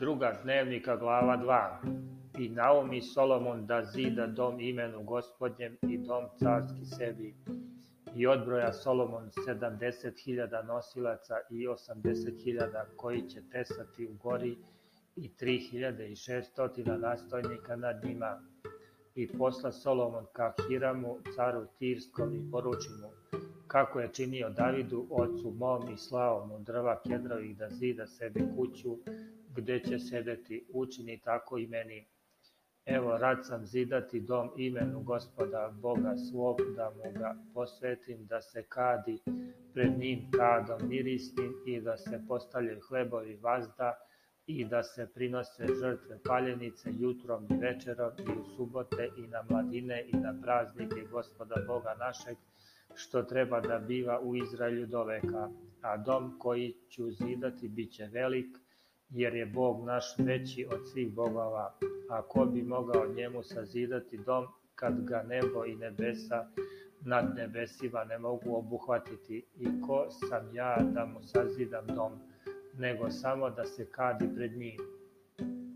druga Dnevnika glava 2 I naumi Solomon da zida dom imenu gospodnjem i dom carski sebi. I odbroja Solomon 70.000 nosilaca i 80.000 koji će tesati u gori i 3600 hiljade i nastojnika nad njima. I posla Solomon ka Hiramu, caru Tirskom i poruči mu, kako je činio Davidu, ocu mom i slao mu drva kedrovih da zida sebi kuću gde će sedeti, učini tako i meni. Evo rad sam zidati dom imenu gospoda Boga svog, da mu ga posvetim, da se kadi pred njim kadom mirisnim i da se postavljaju hlebovi vazda i da se prinose žrtve paljenice jutrom i večerom i u subote i na mladine i na praznike gospoda Boga našeg, što treba da biva u Izraelju do veka. A dom koji ću zidati bit će velik, jer je Bog naš veći od svih bogova, a ko bi mogao njemu sazidati dom, kad ga nebo i nebesa nad nebesima ne mogu obuhvatiti, i ko sam ja da mu sazidam dom, nego samo da se kadi pred njim.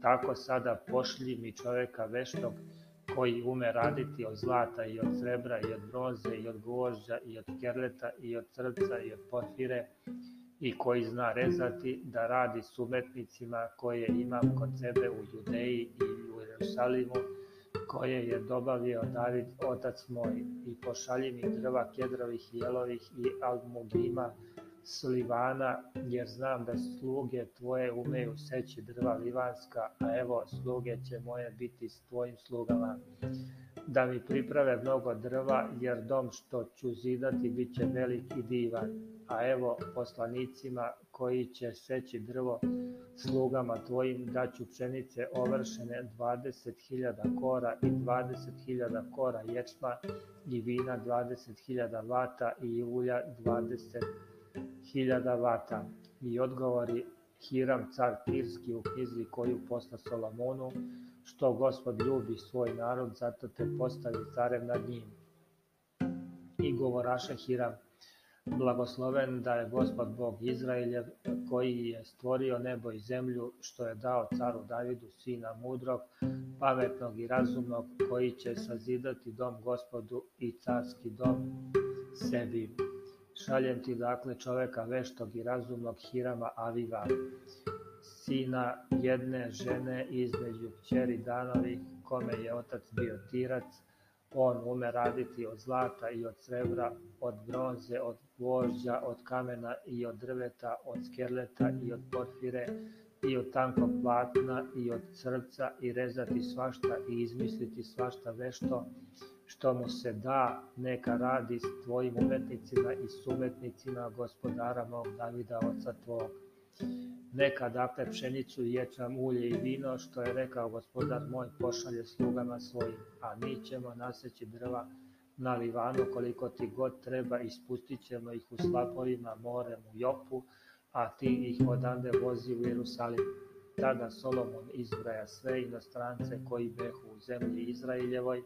Tako sada pošlji mi čoveka veštog, koji ume raditi od zlata i od srebra i od bronze i od gvožđa i od kerleta i od srca i od porfire, i koji zna rezati, da radi s umetnicima koje imam kod sebe u Judeji i u Jerusalimu, koje je dobavio David, otac moj, i pošalji mi drva kedrovih, jelovih i almugima slivana jer znam da sluge tvoje umeju seći drva livanska, a evo sluge će moje biti s tvojim slugama. Da mi priprave mnogo drva, jer dom što ću zidati bit će velik i divan a evo poslanicima koji će seći drvo, slugama tvojim daću pšenice ovršene 20.000 kora i 20.000 kora ječma i vina 20.000 vata i ulja 20.000 vata. I odgovori Hiram car Tirski u knjizi koju posla Solomonu, što gospod ljubi svoj narod, zato te postavi carem nad njim. I govoraše Hiram, Blagosloven da je Gospod Bog Izraeljev, koji je stvorio nebo i zemlju, što je dao caru Davidu sina mudrog, pametnog i razumnog, koji će sazidati dom Gospodu i carski dom sebi. Šaljem ti dakle čoveka veštog i razumnog Hirama Aviva, sina jedne žene između kćeri Danovi, kome je otac bio tirac, он уме радити од злата и од сребра, од бронзе, од gvožđa, од камена и од дрвета, од skeleta и од порфире, и од tankog платна и од crvca и резати свашта и измислити свашта вешто што mu se da neka radi s tvojim umetnicima i sumetnicima gospodara mog Davida oca tvog Neka dakle pšenicu, i ječam, ulje i vino, što je rekao gospodar moj, pošalje slugama svojim, a mi ćemo naseći drva na Livanu koliko ti god treba, ispustit ćemo ih u slapovima, morem, u Jopu, a ti ih odande vozi u Jerusalim. Тада Соломон изброја sve inostrance koji behu u zemlji Izraeljevoj,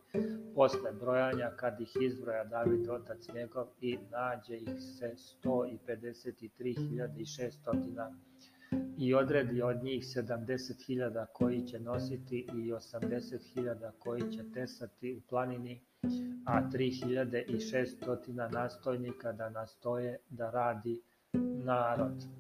posle brojanja kad ih изброја David otac njegov i nađe ih се сто и педесет и три 70.000 koji će nositi i 80.000 koji će tesati u planini, a 3.600 настојника da nastoje da radi narod.